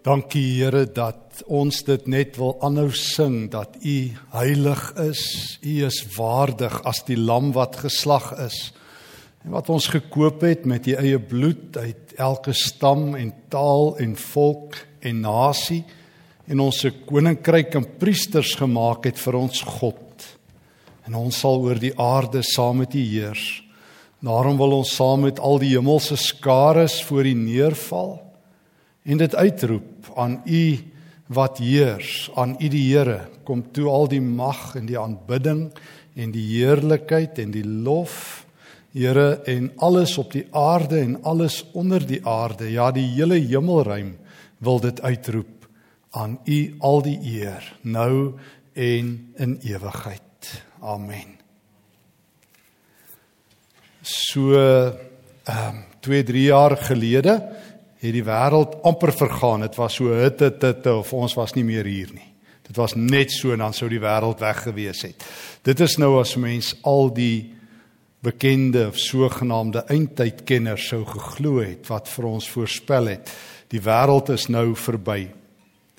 Dankie Here dat ons dit net wil aanhou sing dat U heilig is, U is waardig as die lam wat geslag is en wat ons gekoop het met U eie bloed uit elke stam en taal en volk en nasie en ons se koninkryk en priesters gemaak het vir ons God. En ons sal oor die aarde saam met U heers. Daarom wil ons saam met al die hemelse skares voor U neerval en dit uitroep aan u wat heers, aan u die Here, kom toe al die mag en die aanbidding en die heerlikheid en die lof, Here en alles op die aarde en alles onder die aarde, ja die hele hemelruim wil dit uitroep aan u al die eer nou en in ewigheid. Amen. So ehm um, 2, 3 jaar gelede het die wêreld amper vergaan. Dit was so hitte titte of ons was nie meer hier nie. Dit was net so en dan sou die wêreld weg gewees het. Dit is nou as mens al die bekende of sogenaamde eindtydkenners sou geglo het wat vir ons voorspel het. Die wêreld is nou verby.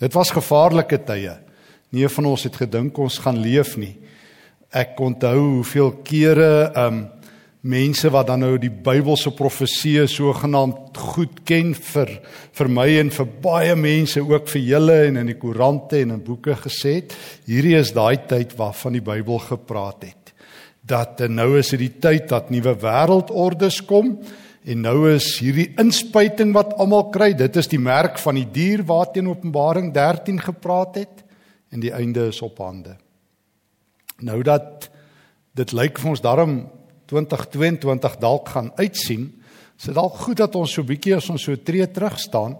Dit was gevaarlike tye. Nie van ons het gedink ons gaan leef nie. Ek onthou hoeveel kere ehm um, mense wat dan nou die Bybelse profeseë sogenaamd goed ken vir vir my en vir baie mense ook vir julle en in die koerante en in boeke gesê het hierdie is daai tyd waarvan die Bybel gepraat het. Dat nou is dit die tyd dat nuwe wêreldordes kom en nou is hierdie inspuiting wat almal kry dit is die merk van die dier waarteen Openbaring 13 gepraat het en die einde is op hande. Nou dat dit lyk vir ons daarom 2022 dalk gaan uitsien, is dit dalk goed dat ons so bietjie as ons so tree terug staan,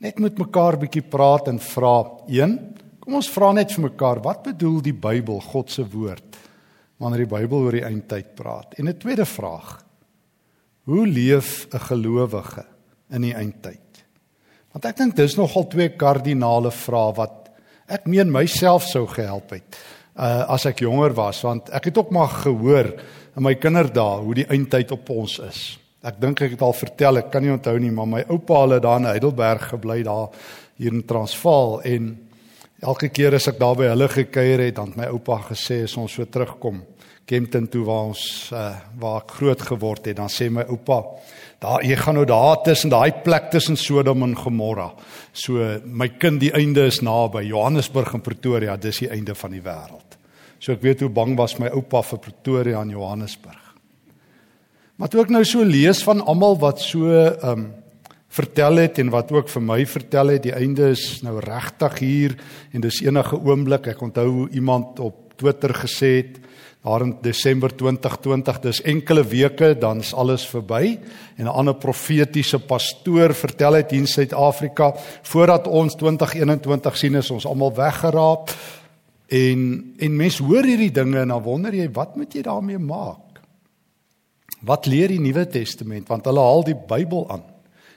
net met mekaar bietjie praat en vra. 1. Kom ons vra net vir mekaar, wat bedoel die Bybel, God se woord, wanneer die Bybel oor die eindtyd praat? En 'n tweede vraag. Hoe leef 'n gelowige in die eindtyd? Want ek dink dis nogal twee kardinale vrae wat ek meen myself sou gehelp het uh as ek jonger was want ek het ook maar gehoor in my kinderdae hoe die eindtyd op ons is. Ek dink ek het al vertel, ek kan nie onthou nie, maar my oupa het daar in Heidelberg gebly daar hier in Transvaal en elke keer as ek daar by hulle gekuier het, dan het my oupa gesê as ons so terugkom Kempton toe waar ons uh, waar ek groot geword het, dan sê my oupa, daar jy gaan nou daar tussen daai plek tussen Sodom en Gomorra. So my kind, die einde is naby, Johannesburg en Pretoria, dis die einde van die wêreld. So ek weet hoe bang was my oupa vir Pretoria en Johannesburg. Maar toe ek nou so lees van almal wat so ehm um, vertel het en wat ook vir my vertel het, die einde is nou regtig hier en dis enige oomblik. Ek onthou hoe iemand op Twitter gesê het daar in Desember 2020, dis enkele weke dan is alles verby en 'n ander profetiese pastoor vertel het hier in Suid-Afrika voordat ons 2021 sien is ons almal weggeraap. En en mense hoor hierdie dinge en dan wonder jy wat moet jy daarmee maak? Wat leer die Nuwe Testament want hulle haal die Bybel aan.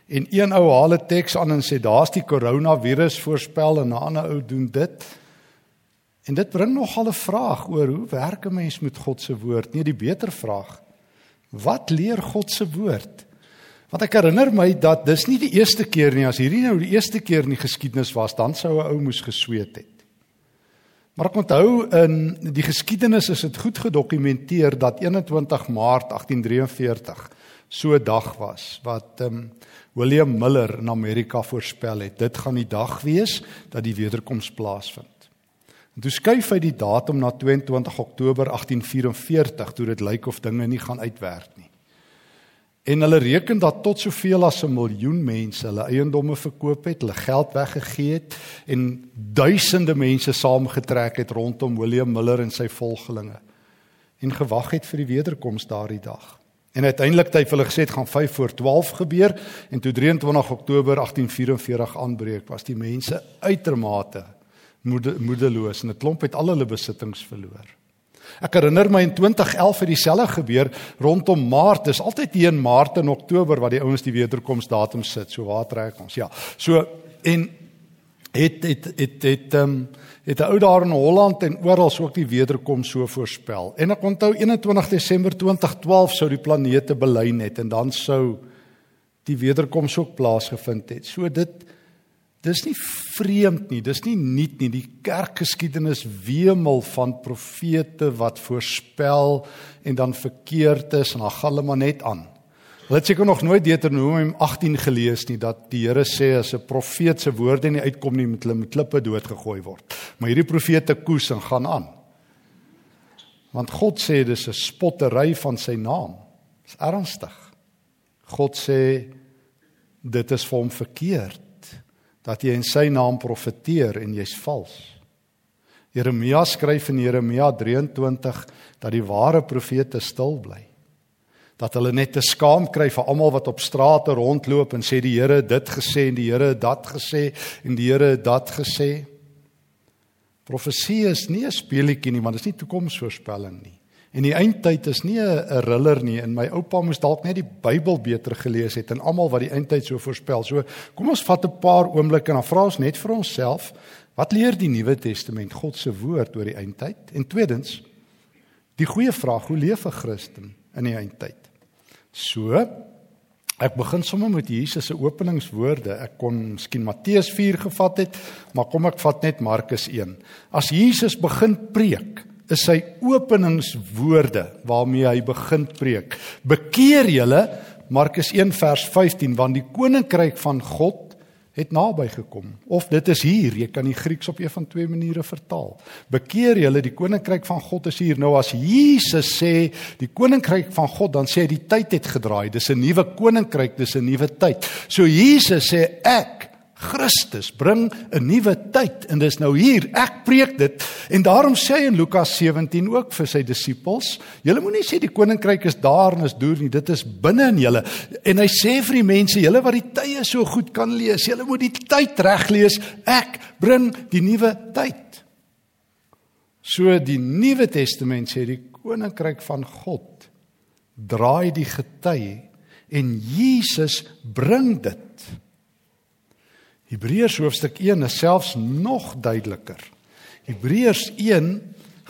En een ou haal 'n teks aan en sê daar's die koronavirus voorspel en 'n ander ou doen dit. En dit bring nogal 'n vraag oor hoe werk 'n mens met God se woord? Nee, die beter vraag. Wat leer God se woord? Want ek herinner my dat dis nie die eerste keer nie as hierdie nou die eerste keer in die geskiedenis was, dan sou 'n ou moes gesweet het. Maar ek onthou in die geskiedenis is dit goed gedokumenteer dat 21 Maart 1843 so 'n dag was wat ehm um, William Miller in Amerika voorspel het. Dit gaan die dag wees dat die wederkoms plaasvind. En toe skuif hy die datum na 22 Oktober 1844 toe dit lyk of dinge nie gaan uitwerk nie. En hulle reken dat tot soveel as 'n miljoen mense hulle eiendomme verkoop het, hulle geld weggegee het en duisende mense saamgetrek het rondom William Miller en sy volgelinge en gewag het vir die wederkoms daardie dag. En uiteindelik het hy vir hulle gesê dit gaan 5 voor 12 gebeur en toe 23 Oktober 1844 aanbreek was die mense uitermate moede, moedeloos en 'n klomp het al hulle besittings verloor. Ek herinner my in 2011 het dieselfde gebeur rondom Maart. Dis altyd hier in Maart en Oktober wat die ouens die wederkomsdatum sit. So waar trek ons? Ja. So en het het het het ehm um, het 'n ou daar in Holland en oral so ook die wederkoms so voorspel. En ek onthou 21 Desember 2012 sou die planete belyn het en dan sou die wederkoms ook plaasgevind het. So dit Dis nie vreemd nie, dis nie nuut nie. Die kerkgeskiedenis wemel van profete wat voorspel en dan verkeerd is en dan gaan hulle maar net aan. Hulle het seker nog nooit Deuteronomium 18 gelees nie dat die Here sê as 'n profeet se woorde nie uitkom nie met hulle met klippe doodgegooi word. Maar hierdie profete koes en gaan aan. Want God sê dis 'n spottery van sy naam. Dis ernstig. God sê dit is vir hom verkeerd dat jy in sy naam profeteer en jy's vals. Jeremia skryf in Jeremia 23 dat die ware profete stil bly. Dat hulle net te skaam kry vir almal wat op strate rondloop en sê die Here het dit gesê en die Here het dat gesê en die Here het dat gesê. Profesie is nie 'n speelietjie nie, want dit is nie toekomsvoorspelling nie. En die eindtyd is nie 'n riller nie. En my oupa moes dalk net die Bybel beter gelees het en almal wat die eindtyd so voorspel. So kom ons vat 'n paar oomblikke en dan vra ons net vir onsself, wat leer die Nuwe Testament God se woord oor die eindtyd? En tweedens, die goeie vraag, hoe leef 'n Christen in die eindtyd? So Ek begin sommer met Jesus se openingswoorde. Ek kon miskien Matteus 4 gevat het, maar kom ek vat net Markus 1. As Jesus begin preek, is sy openingswoorde waarmee hy begin preek. Bekeer julle Markus 1 vers 15 want die koninkryk van God het naby gekom. Of dit is hier, jy kan die Grieks op een van twee maniere vertaal. Bekeer julle, die koninkryk van God is hier. Nou as Jesus sê die koninkryk van God, dan sê hy die tyd het gedraai. Dis 'n nuwe koninkryk, dis 'n nuwe tyd. So Jesus sê ek Christus bring 'n nuwe tyd en dis nou hier. Ek preek dit en daarom sê hy in Lukas 17 ook vir sy disippels, julle moenie sê die koninkryk is daar en is deur nie, dit is binne in julle. En hy sê vir die mense, julle wat die tye so goed kan lees, julle moet die tyd reg lees. Ek bring die nuwe tyd. So die Nuwe Testament sê die koninkryk van God draai die gety en Jesus bring dit Hebreërs hoofstuk 1 is selfs nog duideliker. Hebreërs 1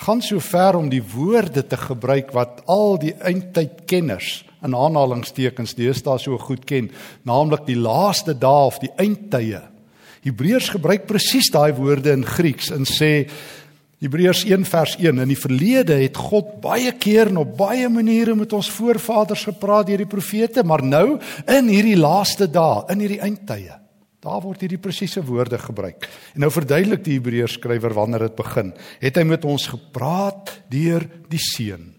gaan so ver om die woorde te gebruik wat al die eindtydkenners in aanhalingstekens deesdae so goed ken, naamlik die laaste dae of die eindtye. Hebreërs gebruik presies daai woorde in Grieks en sê Hebreërs 1 vers 1 in die verlede het God baie keer en op baie maniere met ons voorvaders gepraat deur die profete, maar nou in hierdie laaste dae, in hierdie eindtye Daar word hierdie presiese woorde gebruik. En nou verduidelik die Hebreërs skrywer wanneer dit begin. Het hy met ons gepraat deur die Seun.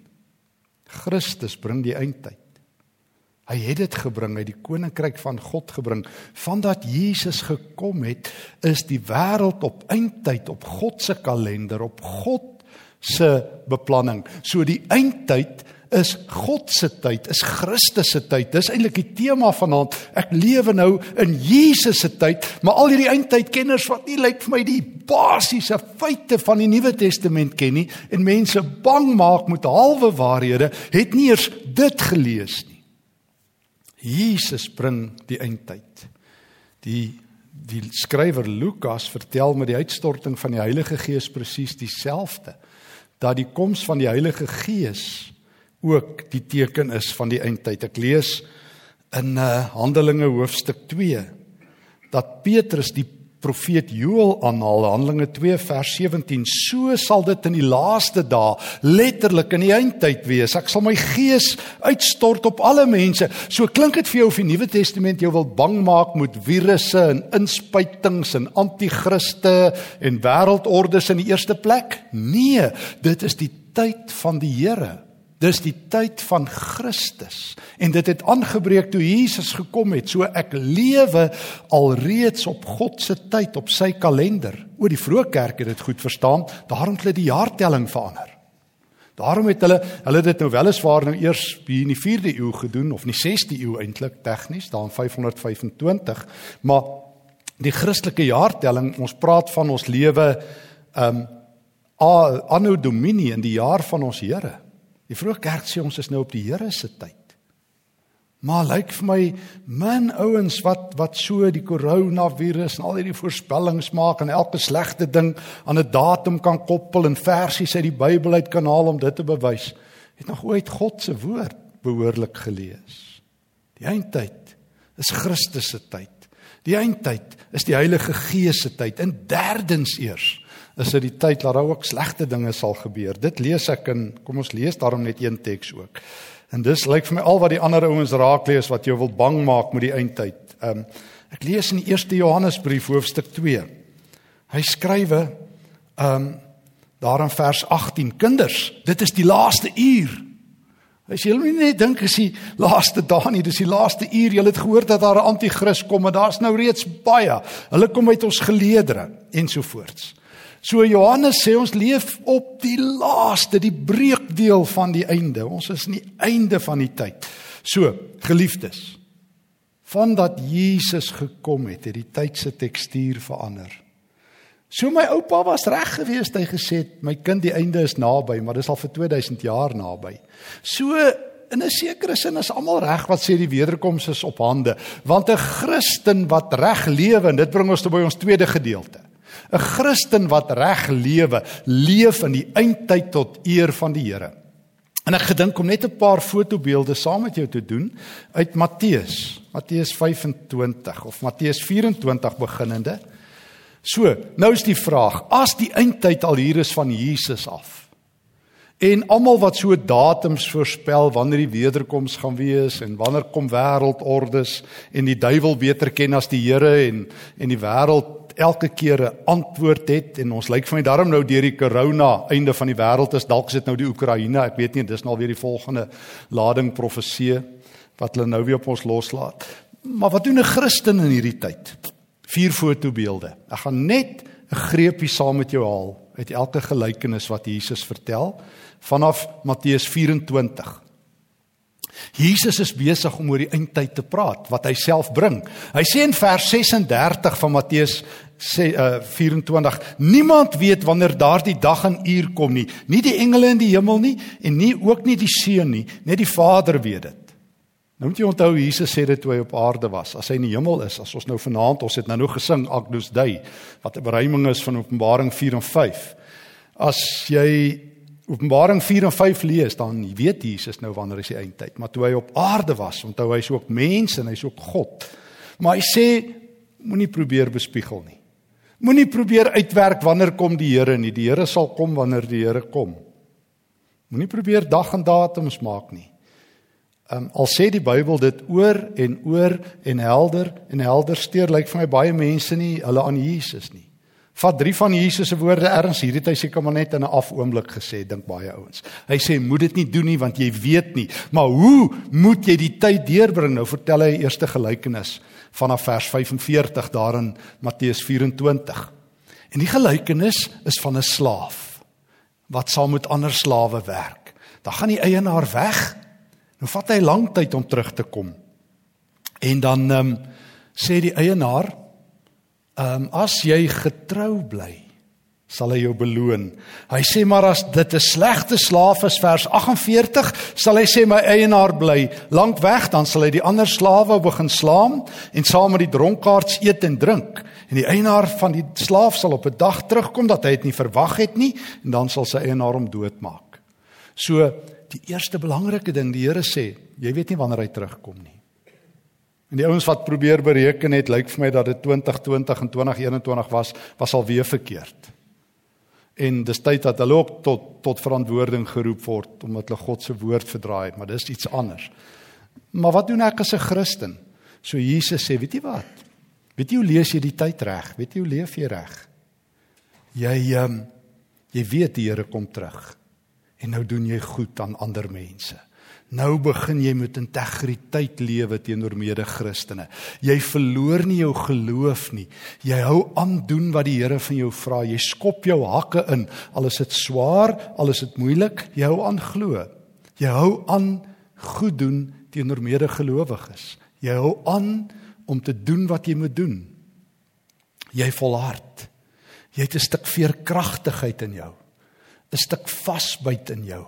Christus bring die eindtyd. Hy het dit gebring, hy het die koninkryk van God gebring. Vandat Jesus gekom het, is die wêreld op eindtyd op God se kalender, op God se beplanning. So die eindtyd is God se tyd, is Christus se tyd. Dis eintlik die tema vanaand. Ek lewe nou in Jesus se tyd, maar al hierdie eindtydkenners wat nie lyk vir my die basiese feite van die Nuwe Testament ken nie en mense bang maak met halwe waarhede, het nie eers dit gelees nie. Jesus bring die eindtyd. Die die skrywer Lukas vertel met die uitstorting van die Heilige Gees presies dieselfde dat die koms van die Heilige Gees ook die teken is van die eindtyd. Ek lees in uh, Handelinge hoofstuk 2 dat Petrus die profeet Joël aanhaal. Handelinge 2 vers 17 so sal dit in die laaste dae letterlik in die eindtyd wees. Ek sal my gees uitstort op alle mense. So klink dit vir jou of die Nuwe Testament jou wil bang maak met virusse en inspuitings en anti-kriste en wêreldordes in die eerste plek? Nee dit is die tyd van die Here Dis die tyd van Christus en dit het aangebreek toe Jesus gekom het. So ek lewe alreeds op God se tyd, op sy kalender. O die vroeë kerk het dit goed verstaan, daarom het hulle die jaartelling verander. Daarom het hulle hulle dit nou weliswaar nou eers hier in die 4de eeu gedoen of in die 6de eeu eintlik tegnies, daar in 525, maar die Christelike jaartelling, ons praat van ons lewe um anno domini in die jaar van ons Here. Die vroeë kerk sê ons is nou op die Here se tyd. Maar lyk vir my min ouens wat wat so die koronavirus en al hierdie voorspellings maak en elke slegte ding aan 'n datum kan koppel en versies uit die Bybel uit kan haal om dit te bewys, het nog ooit God se woord behoorlik gelees. Die eindtyd is Christus se tyd. Die eindtyd is die Heilige Gees se tyd. En derdens eers is dit die tyd dat daar ook slegte dinge sal gebeur. Dit lees ek in kom ons lees daarom net een teks ook. En dis lyk vir my al wat die ander ouens raak lees wat jou wil bang maak met die eindtyd. Ehm um, ek lees in die 1 Johannesbrief hoofstuk 2. Hy skrywe ehm um, daar in vers 18: Kinders, dit is die laaste uur. As jy net dink as die laaste dae nie, dis die laaste uur. Jy het gehoor dat daar 'n anti-kris kom en daar's nou reeds baie. Hulle kom uit ons geleedere ensovoorts. So Johannes sê ons leef op die laaste, die breekdeel van die einde. Ons is in die einde van die tyd. So, geliefdes, vandat Jesus gekom het, het die tyd se tekstuur verander. So my oupa was reg geweest hy gesê my kind die einde is naby maar dis al vir 2000 jaar naby. So in 'n sekere sin is almal reg wat sê die wederkoms is op hande want 'n Christen wat reg lewe en dit bring ons tot by ons tweede gedeelte. 'n Christen wat reg lewe, leef in die eindtyd tot eer van die Here. En ek gedink om net 'n paar fotobeelde saam met jou te doen uit Matteus, Matteus 25 of Matteus 24 beginnende. So, nou is die vraag, as die eindtyd al hier is van Jesus af. En almal wat so datums voorspel wanneer die wederkoms gaan wees en wanneer kom wêreldordes en die duiwel beter ken as die Here en en die wêreld elke keer 'n antwoord het en ons lyk van my daarom nou deur die corona einde van die wêreld is dalk is dit nou die Oekraïne ek weet nie dis nou weer die volgende lading profeseë wat hulle nou weer op ons loslaat maar wat doen 'n Christen in hierdie tyd vier fotobeelde. Ek gaan net 'n greepie saam met jou haal uit elke gelykenis wat Jesus vertel vanaf Matteus 24. Jesus is besig om oor die eindtyd te praat wat hy self bring. Hy sê in vers 36 van Matteus sê uh, 24 niemand weet wanneer daardie dag en uur kom nie nie die engele in die hemel nie en nie ook nie die seun nie net die Vader weet dit Nou moet jy onthou Jesus sê dit toe hy op aarde was. As hy in die hemel is, as ons nou vanaand ons het nou nog gesing Agnus Dei wat 'n beruiming is van Openbaring 4 en 5. As jy Openbaring 4 en 5 lees, dan weet Jesus nou wanneer is die eindtyd. Maar toe hy op aarde was, onthou hy's ook mens en hy's ook God. Maar hy sê moenie probeer bespiegel nie. Moenie probeer uitwerk wanneer kom die Here nie. Die Here sal kom wanneer die Here kom. Moenie probeer dag en datums maak nie. Um, al sê die Bybel dit oor en oor en helder en helder steur lyk vir my baie mense nie hulle aan Jesus nie. Vat drie van Jesus se woorde erns hierdie hy seker maar net in 'n afoomblik gesê dink baie ouens. Hy sê moed dit nie doen nie want jy weet nie. Maar hoe moet jy die tyd deurbring? Nou vertel hy eerste gelykenis vanaf vers 45 daarin Matteus 24. En die gelykenis is van 'n slaaf wat saam met ander slawe werk. Dan gaan die eienaar weg Nou vat hy lank tyd om terug te kom. En dan ehm um, sê die eienaar, ehm um, as jy getrou bly, sal hy jou beloon. Hy sê maar as dit 'n slegte slaaf is vers 48, sal hy sê my eienaar bly lank weg, dan sal hy die ander slawe begin slaam en saam met die dronkaards eet en drink. En die eienaar van die slaaf sal op 'n dag terugkom dat hy dit nie verwag het nie en dan sal sy eienaar hom doodmaak. So die eerste belangrike ding die Here sê, jy weet nie wanneer hy terugkom nie. En die ouens wat probeer bereken het, lyk vir my dat dit 2020 en 2021 was, was al weer verkeerd. En dis tyd dat hulle ook tot tot verantwoording geroep word omdat hulle God se woord verdraai het, maar dis iets anders. Maar wat doen ek as 'n Christen? So Jesus sê, weet jy wat? Weet jy hoe lees jy die tyd reg? Weet jy hoe leef jy reg? Jy ehm um, jy weet die Here kom terug. En nou doen jy goed aan ander mense. Nou begin jy met integriteit lewe teenoor mede-Christene. Jy verloor nie jou geloof nie. Jy hou aan doen wat die Here van jou vra. Jy skop jou hakke in. Al is dit swaar, al is dit moeilik, jy hou aan glo. Jy hou aan goed doen teenoor mede-gelowiges. Jy hou aan om te doen wat jy moet doen. Jy volhard. Jy het 'n stuk veerkragtigheid in jou. 'n stuk vasbyt in jou.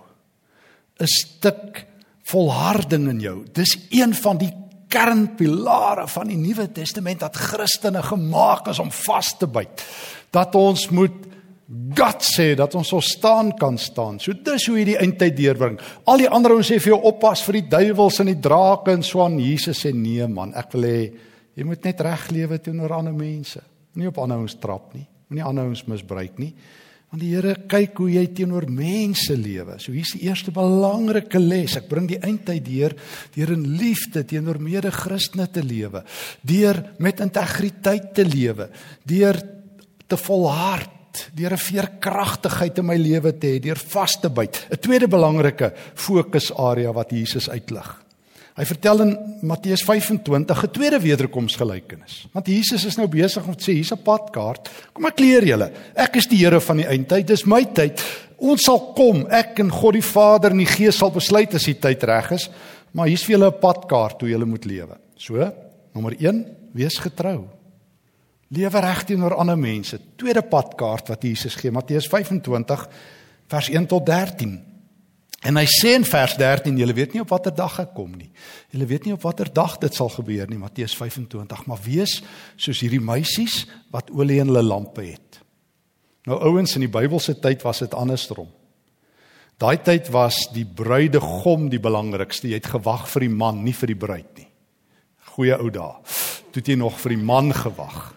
'n stuk volharding in jou. Dis een van die kernpilare van die Nuwe Testament dat Christene gemaak is om vas te byt. Dat ons moet God sê dat ons sou staan kan staan. So dis hoe jy die eindtyd deurbring. Al die ander ouens sê vir jou oppas vir die duiwels en die drake en so aan. Jesus sê nee man, ek wil hê Jy moet net reg lewe teenoor ander mense. Nie op ander ons trap nie. Moenie ander ons misbruik nie. Want die Here kyk hoe jy teenoor mense lewe. So hier's die eerste belangrike les. Ek bring die eindtyd deur deur in liefde teenoor mede-Christene te lewe, deur met integriteit te lewe, deur te volhard, deur 'n veerkragtigheid in my lewe te hê, deur vas te byt. 'n Tweede belangrike fokusarea wat Jesus uitlig. Hy vertel in Matteus 25 'n tweede wederkomsgelykenis. Want Jesus is nou besig om te sê hier's 'n padkaart. Kom ek leer julle. Ek is die Here van die eindtyd. Dis my tyd. Ons sal kom. Ek en God die Vader en die Gees sal besluit as die tyd reg is. Maar hier's vir julle 'n padkaart hoe julle moet lewe. So, nommer 1, wees getrou. Lewe reg teenoor ander mense. Tweede padkaart wat Jesus gee, Matteus 25 vers 1 tot 13. En hy sê in vers 13, julle weet nie op watter dag ek kom nie. Julle weet nie op watter dag dit sal gebeur nie, Matteus 25, maar wees soos hierdie meisies wat olie in hulle lampe het. Nou ouens in die Bybelse tyd was dit andersom. Daai tyd was die bruidegom die belangrikste. Jy het gewag vir die man, nie vir die bruid nie. Goeie ou dae. Toe het jy nog vir die man gewag.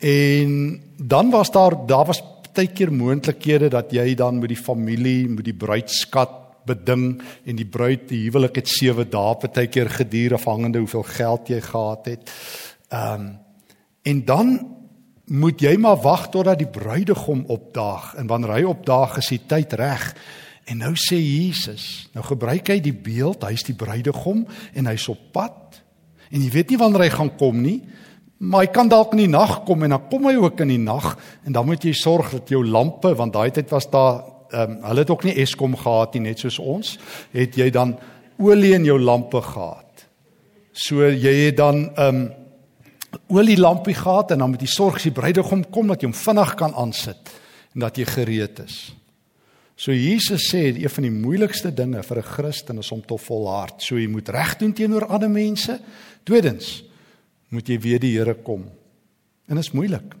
En dan was daar daar was partykeer moontlikhede dat jy dan met die familie, met die bruidskat beding en die bruid die huwelik het 7 dae partykeer geduur afhangende hoeveel geld jy gehad het. Ehm um, en dan moet jy maar wag totdat die bruidegom opdaag en wanneer hy opdaag is die tyd reg. En nou sê Jesus, nou gebruik hy die beeld, hy's die bruidegom en hy's op pad. En jy weet nie wanneer hy gaan kom nie, Maar hy kan dalk in die nag kom en dan kom hy ook in die nag en dan moet jy sorg dat jou lampe want daai tyd was daar ehm um, hulle het ook nie Eskom gehad nie net soos ons het jy dan olie in jou lampe gehad. So jy het dan ehm um, olie lampie gehad en dan moet jy sorg as die bruidegom kom dat jy hom vinnig kan aansit en dat jy gereed is. So Jesus sê een van die moeilikste dinge vir 'n Christen is om te volhard. So jy moet reg doen teenoor ander mense. Tweedens, moet jy weet die Here kom. En dit is moeilik.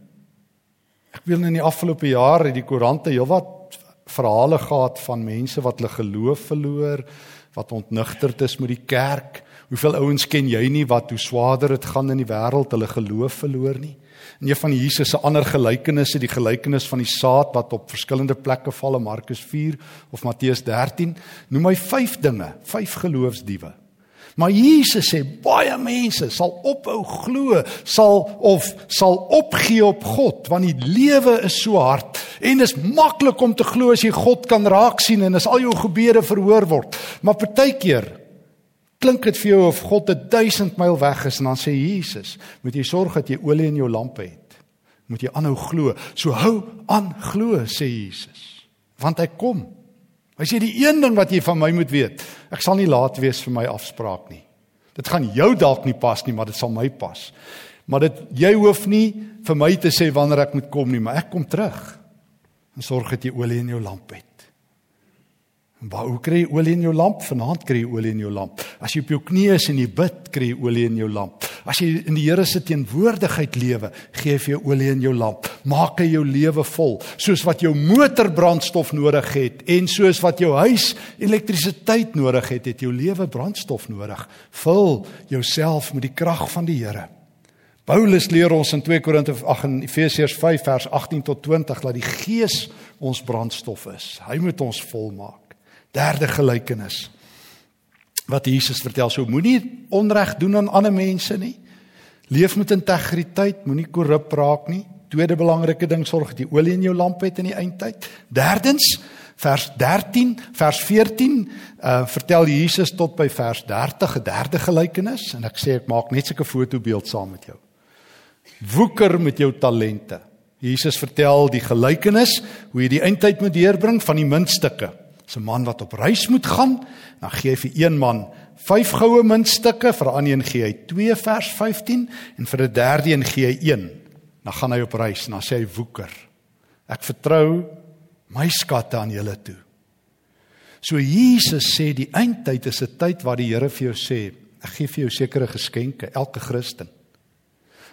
Ek wil in die afgelope jaar het die koerante heelwat verhale gehad van mense wat hulle geloof verloor, wat ontnigterd is met die kerk. Hoeveel ouens ken jy nie wat hoe swaarder dit gaan in die wêreld, hulle geloof verloor nie. En een van Jesus se ander gelykenisse, die gelykenis van die saad wat op verskillende plekke val in Markus 4 of Matteus 13, noem hy 5 dinge, 5 geloofsdiewe. Maar Jesus sê baie mense sal ophou glo, sal of sal opgee op God want die lewe is so hard en is maklik om te glo as jy God kan raak sien en as al jou gebede verhoor word. Maar partykeer klink dit vir jou of God 'n 1000 myl weg is en dan sê Jesus, moet jy sorg dat jy olie in jou lampe het. Moet jy aanhou glo. So hou aan glo sê Jesus. Want hy kom. Hy sê die een ding wat jy van my moet weet, ek sal nie laat wees vir my afspraak nie. Dit gaan jou dalk nie pas nie, maar dit sal my pas. Maar dit jy hoef nie vir my te sê wanneer ek moet kom nie, maar ek kom terug. En sorg dat jy olie in jou lamp het. Waar hoe kry jy olie in jou lamp? Vanaand kry jy olie in jou lamp. As jy op jou knieë is en jy bid, kry jy olie in jou lamp. As jy in die Here se teenwoordigheid lewe, gee hy vir jou olie in jou lamp. Maak hy jou lewe vol, soos wat jou motor brandstof nodig het en soos wat jou huis elektrisiteit nodig het, het jou lewe brandstof nodig. Vul jouself met die krag van die Here. Paulus leer ons in 2 Korinte 8 en Efesiërs 5 vers 18 tot 20 dat die Gees ons brandstof is. Hy moet ons volmaak. Derde gelykenis wat Jesus vertel, so moenie onreg doen aan ander mense nie. Leef met integriteit, moenie korrup raak nie. Tweede belangrike ding, sorg dat jy olie in jou lamp het in die eindtyd. Derdens, vers 13, vers 14, uh vertel Jesus tot by vers 30 'n derde gelykenis en ek sê ek maak net sulke fotobeeld saam met jou. Woeker met jou talente. Jesus vertel die gelykenis hoe jy die eindtyd moet deurbring van die muntstukke. 'n man wat op reis moet gaan, dan gee hy vir een man 5 goue muntstukke, vir 'n ander een gee hy 2 vers 15 en vir 'n derde een gee hy 1. Dan gaan hy op reis en dan sê hy woeker. Ek vertrou my skatte aan julle toe. So Jesus sê die eindtyd is 'n tyd waar die Here vir jou sê, ek gee vir jou sekere geskenke, elke Christen.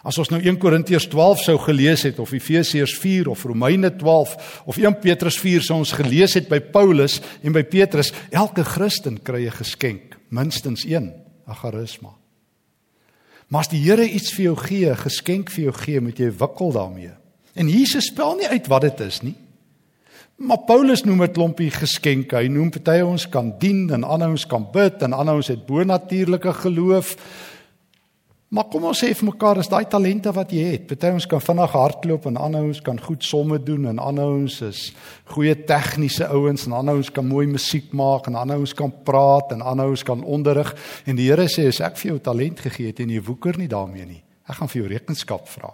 As ons nou 1 Korintiërs 12 sou gelees het of Efesiërs 4 of Romeine 12 of 1 Petrus 4 sou ons gelees het by Paulus en by Petrus, elke Christen kry 'n geskenk, minstens een, 'n charisma. Maar as die Here iets vir jou gee, geskenk vir jou gee, moet jy wikkel daarmee. En Jesus spel nie uit wat dit is nie. Maar Paulus noem dit klompie geskenke. Hy noem party ons kan dien en ander ons kan bid en ander ons het bonatuurlike geloof. Maar kom ons sê vir mekaar, is daai talente wat jy het. Party ons kan vinnig hardloop en ander ons kan goed somme doen en ander ons is goeie tegniese ouens en ander ons kan mooi musiek maak en ander ons kan praat en ander ons kan onderrig. En die Here sê as ek vir jou talent gegee het en jy woeker nie daarmee nie, ek gaan vir jou rekenskap vra.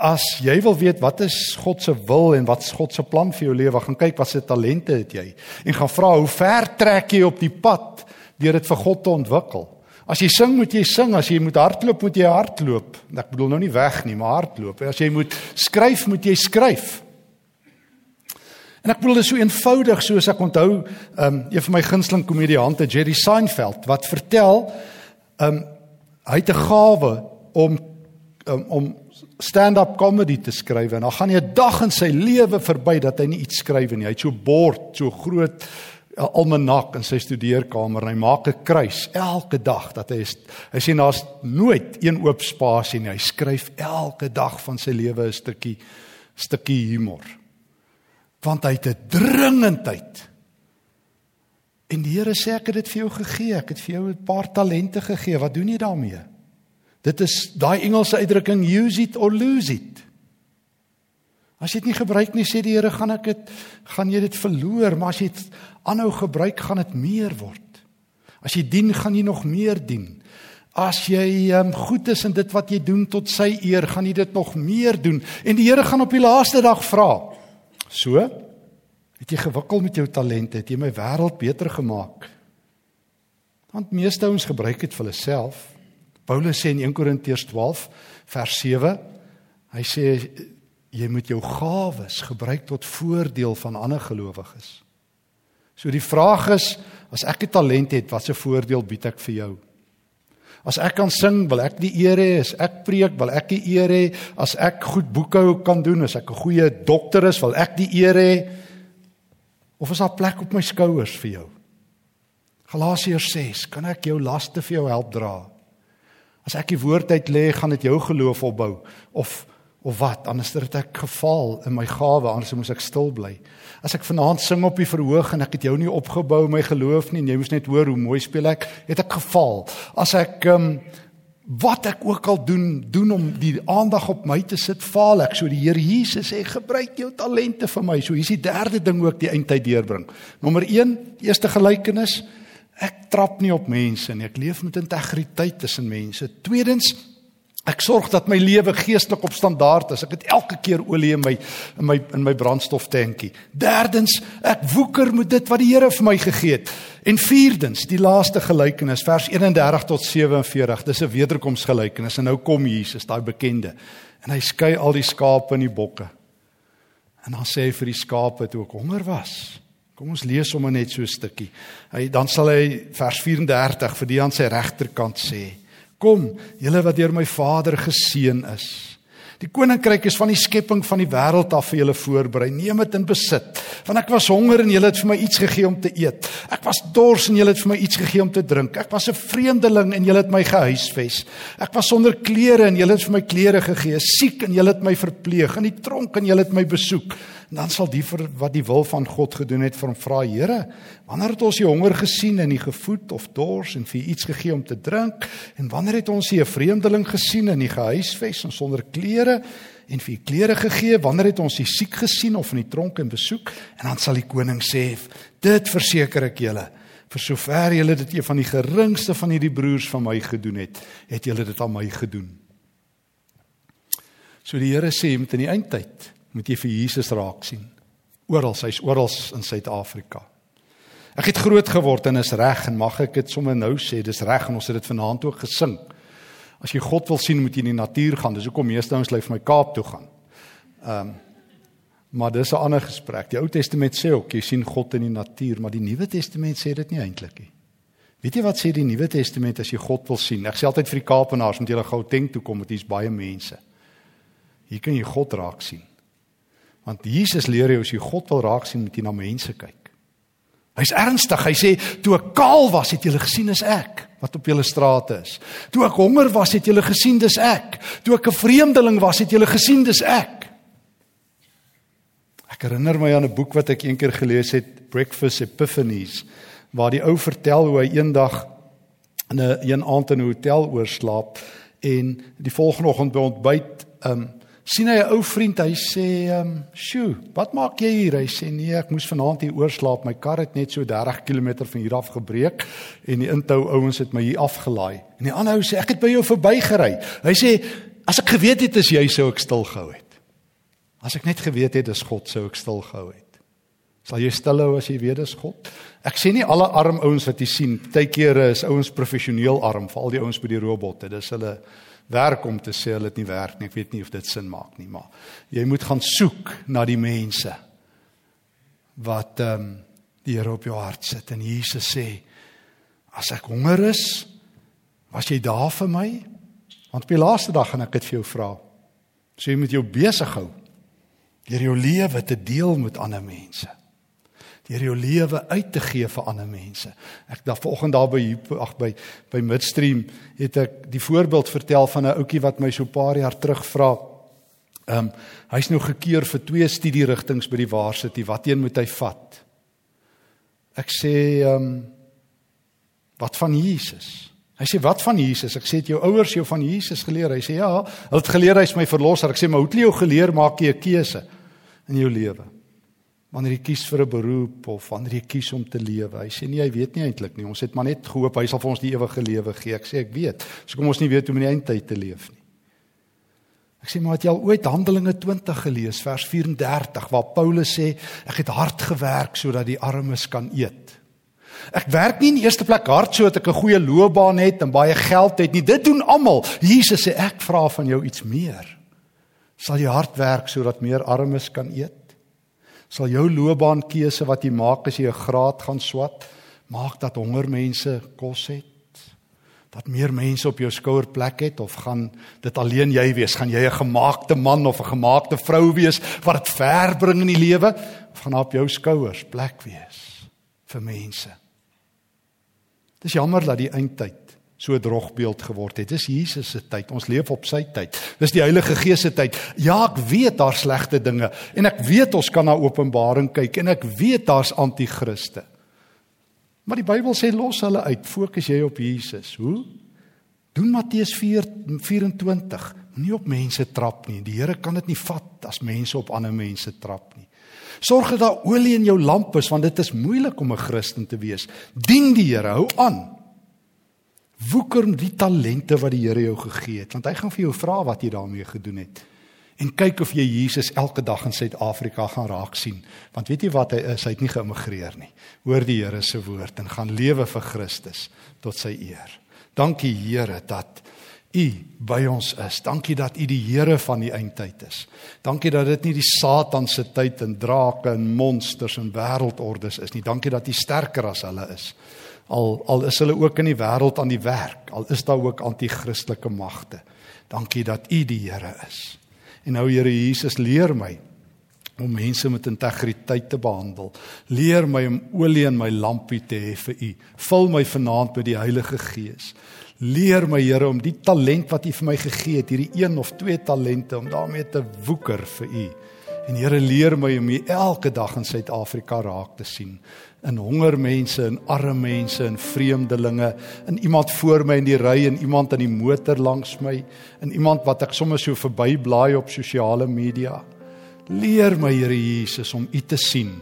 As jy wil weet wat is God se wil en wat is God se plan vir jou lewe, gaan kyk wat se talente het jy en gaan vra hoe ver trek jy op die pad deur dit vir God te ontwikkel. As jy sing, moet jy sing. As jy moet hardloop, moet jy hardloop. Ek bedoel nou nie weg nie, maar hardloop. As jy moet skryf, moet jy skryf. En ek bedoel dit is so eenvoudig soos ek onthou, um, een van my gunsteling komediante, Jerry Seinfeld, wat vertel, um, hy het 'n gawe om um, om stand-up comedy te skryf en dan gaan hy 'n dag in sy lewe verby dat hy nie iets skryf nie. Hy het so bord, so groot 'n almanak in sy studeerkamer en hy maak 'n kruis elke dag dat hy hy sien daar's nooit een oop spasie nie. Hy skryf elke dag van sy lewe 'n stukkie stukkie humor. Want hy het 'n dringendheid. En die Here sê ek het dit vir jou gegee. Ek het vir jou 'n paar talente gegee. Wat doen jy daarmee? Dit is daai Engelse uitdrukking use it or lose it. As jy dit nie gebruik nie, sê die Here, gaan ek dit gaan jy dit verloor, maar as jy dit aanhou gebruik, gaan dit meer word. As jy dien, gaan jy nog meer dien. As jy um, goed is in dit wat jy doen tot sy eer, gaan jy dit nog meer doen. En die Here gaan op die laaste dag vra. So, het jy gewikkel met jou talente, het jy my wêreld beter gemaak? Want meeste ouens gebruik dit vir hulle self. Paulus sê in 1 Korintiërs 12 vers 7, hy sê jy moet jou gawes gebruik tot voordeel van ander gelowiges. So die vraag is, as ek 'n talent het, watse voordeel bied ek vir jou? As ek kan sing, wil ek die eer hê, as ek preek, wil ek die eer hê, as ek goed boekhou kan doen, as ek 'n goeie dokter is, wil ek die eer hê. Of is daar plek op my skouers vir jou? Galasiërs 6, kan ek jou laste vir jou help dra? As ek die woord uit lê, gaan dit jou geloof opbou of of wat anders het ek gefaal in my gawe anders moes ek stil bly. As ek vanaand sing op die verhoog en ek het jou nie opgebou my geloof nie en jy moes net hoor hoe mooi speel ek het ek gefaal. As ek um, wat ek ook al doen doen om die aandag op my te sit faal ek. So die Here Jesus sê gebruik jou talente vir my. So hier's die derde ding ook die eindtyd deurbring. Nommer 1 eerste gelykenis ek trap nie op mense nie. Ek leef met integriteit tussen mense. Tweedens Ek sorg dat my lewe geestelik op standaard is. Ek het elke keer olie in my in my in my brandstoftankie. Derdens, ek woeker met dit wat die Here vir my gegee het. En vierdens, die laaste gelykenis, vers 31 tot 47. Dis 'n wederkomsgelykenis en nou kom Jesus, daai bekende. En hy skei al die skape en die bokke. En dan sê hy vir die skape toe ook honger was. Kom ons lees sommer net so 'n stukkie. Hy dan sal hy vers 34 vir die aan sy regterkant sê. Kom, julle wat deur my Vader geseën is. Die koninkryk is van die skepping van die wêreld af vir julle voorberei. Neem dit in besit. Want ek was honger en julle het vir my iets gegee om te eet. Ek was dors en julle het vir my iets gegee om te drink. Ek was 'n vreemdeling en julle het my gehuisves. Ek was sonder klere en julle het vir my klere gegee. Siek en julle het my verpleeg. In die tronk en julle het my besoek. En dan sal die vir wat die wil van God gedoen het vir hom vra, Here, wanneer het ons u honger gesien en u gevoed of dors en vir iets gegee om te drink? En wanneer het ons u 'n vreemdeling gesien en u gehuisves en sonder klere en vir u klere gegee? Wanneer het ons u siek gesien of in die tronk en besoek? En dan sal die koning sê, dit verseker ek julle, vir sover julle dit een van die geringste van hierdie broers van my gedoen het, het julle dit aan my gedoen. So die Here sê met in die eindtyd moet jy vir Jesus raak sien. Oral, hy's oral in Suid-Afrika. Ek het groot geword en is reg en mag ek dit sommer nou sê, dis reg en ons het dit vanaand ook gesing. As jy God wil sien, moet jy in die natuur gaan. Dis hoekom meeste ouens lê vir my Kaap toe gaan. Ehm um, maar dis 'n ander gesprek. Die Ou Testament sê ook jy sien God in die natuur, maar die Nuwe Testament sê dit nie eintlik nie. Weet jy wat sê die Nuwe Testament as jy God wil sien? Ek sê altyd vir die Kaapenaars moet julle gou Gauteng toe kom, want hier's baie mense. Hier kan jy God raak sien. Want Jesus leer jou as jy God wil raak sien, moet jy na mense kyk. Hy's ernstig. Hy sê toe ek kaal was, het julle gesien is ek wat op julle strate is. Toe ek honger was, het julle gesien dis ek. Toe ek 'n vreemdeling was, het julle gesien dis ek. Ek herinner my aan 'n boek wat ek eendag gelees het, Breakfast Epiphanies, waar die ou vertel hoe hy eendag in 'n een aand in 'n hotel oorslaap en die volgende oggend by ontbyt, ehm um, sien hy 'n ou vriend, hy sê, ehm, um, "Sjoe, wat maak jy hier?" Hy sê, "Nee, ek moes vanaand hier oorslaap. My kar het net so 30 km van hier af gebreek en die intou ouens het my hier afgelaai." En die ander ou sê, "Ek het by jou verbygery." Hy sê, "As ek geweet het dis jy sou ek stil gehou het." As ek net geweet het dis God sou ek stil gehou het. Sal jy stil hou as jy weet dis God? Ek sê nie alle arm ouens wat jy sien, baie kere is ouens professioneel arm, veral die ouens by die robotte. Dis hulle werk om te sê hulle dit nie werk nie. Ek weet nie of dit sin maak nie, maar jy moet gaan soek na die mense wat ehm um, die Here op jou hart sit en Jesus sê as ek honger is, was jy daar vir my? Want op die laaste dag gaan ek dit vir jou vra. So jy moet jou besig hou deur jou lewe te deel met ander mense deur jou lewe uit te gee vir ander mense. Ek daar vanoggend daar by ag by by Midstream het ek die voorbeeld vertel van 'n ouetjie wat my so 'n paar jaar terug vra. Ehm um, hy's nou gekeer vir twee studierigtinge by die Varsity. Wateen moet hy vat? Ek sê ehm um, wat van Jesus? Hy sê wat van Jesus? Ek sê het jou ouers jou van Jesus geleer? Hy sê ja, hulle het geleer hy's my verlosser. Ek sê maar hoe het jy jou geleer maak jy 'n keuse in jou lewe? Wanneer jy kies vir 'n beroep of wanneer jy kies om te lewe. Hy sê nee, hy weet nie eintlik nie. Ons het maar net gehoop hy sal vir ons die ewige lewe gee. Ek sê ek weet. So kom ons nie weet hoe om in die eindtyd te leef nie. Ek sê maar het jy al ooit Handelinge 20 gelees vers 34 waar Paulus sê ek het hard gewerk sodat die armes kan eet. Ek werk nie in die eerste plek hard sodat ek 'n goeie loopbaan het en baie geld het nie. Dit doen almal. Jesus sê ek vra van jou iets meer. Sal jy hard werk sodat meer armes kan eet? Sal jou loopbaankeuse wat jy maak as jy 'n graad gaan swat, maak dat honger mense kos het. Dat meer mense op jou skouer plek het of gaan dit alleen jy wees? Gaan jy 'n gemaakte man of 'n gemaakte vrou wees wat dit ver bring in die lewe of gaan op jou skouers plek wees vir mense? Dis jammer dat die eindtyd so drogbeeld geword het. Dis Jesus se tyd. Ons leef op sy tyd. Dis die Heilige Gees se tyd. Ja, ek weet daar's slegte dinge en ek weet ons kan na Openbaring kyk en ek weet daar's anti-kriste. Maar die Bybel sê los hulle uit. Fokus jy op Jesus. Hoe? Doen Matteus 4:24. Nie op mense trap nie. Die Here kan dit nie vat as mense op ander mense trap nie. Sorg dat daar olie in jou lamp is want dit is moeilik om 'n Christen te wees. Dien die Here, hou aan. Woeker die talente wat die Here jou gegee het, want hy gaan vir jou vra wat jy daarmee gedoen het. En kyk of jy Jesus elke dag in Suid-Afrika gaan raak sien, want weet jy wat hy is, hy het nie geëmigreer nie. Hoor die Here se woord en gaan lewe vir Christus tot sy eer. Dankie Here dat U by ons is. Dankie dat U die Here van die eindtyd is. Dankie dat dit nie die Satan se tyd en drake en monsters en wêreldordes is nie. Dankie dat U sterker as hulle is al al is hulle ook in die wêreld aan die werk al is daar ook anti-kristelike magte. Dankie dat u die Here is. En nou Here Jesus leer my om mense met integriteit te behandel. Leer my om olie in my lampie te hê vir u. Vul my vanaand met die Heilige Gees. Leer my Here om die talent wat u vir my gegee het hierdie een of twee talente om daarmee te woeker vir u. En Here leer my om elke dag in Suid-Afrika raak te sien in honger mense en arme mense en vreemdelinge in iemand voor my in die ry en iemand in die motor langs my en iemand wat ek sommer so verby blaai op sosiale media. Leer my Here Jesus om U te sien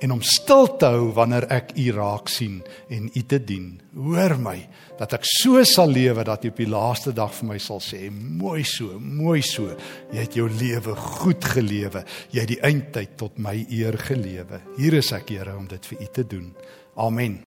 en om stil te hou wanneer ek U raak sien en U te dien. Hoor my dat ek so sal lewe dat U op die laaste dag vir my sal sê mooi so mooi so. Jy het jou lewe goed gelewe. Jy het die eindtyd tot my eer gelewe. Hier is ek Here om dit vir U te doen. Amen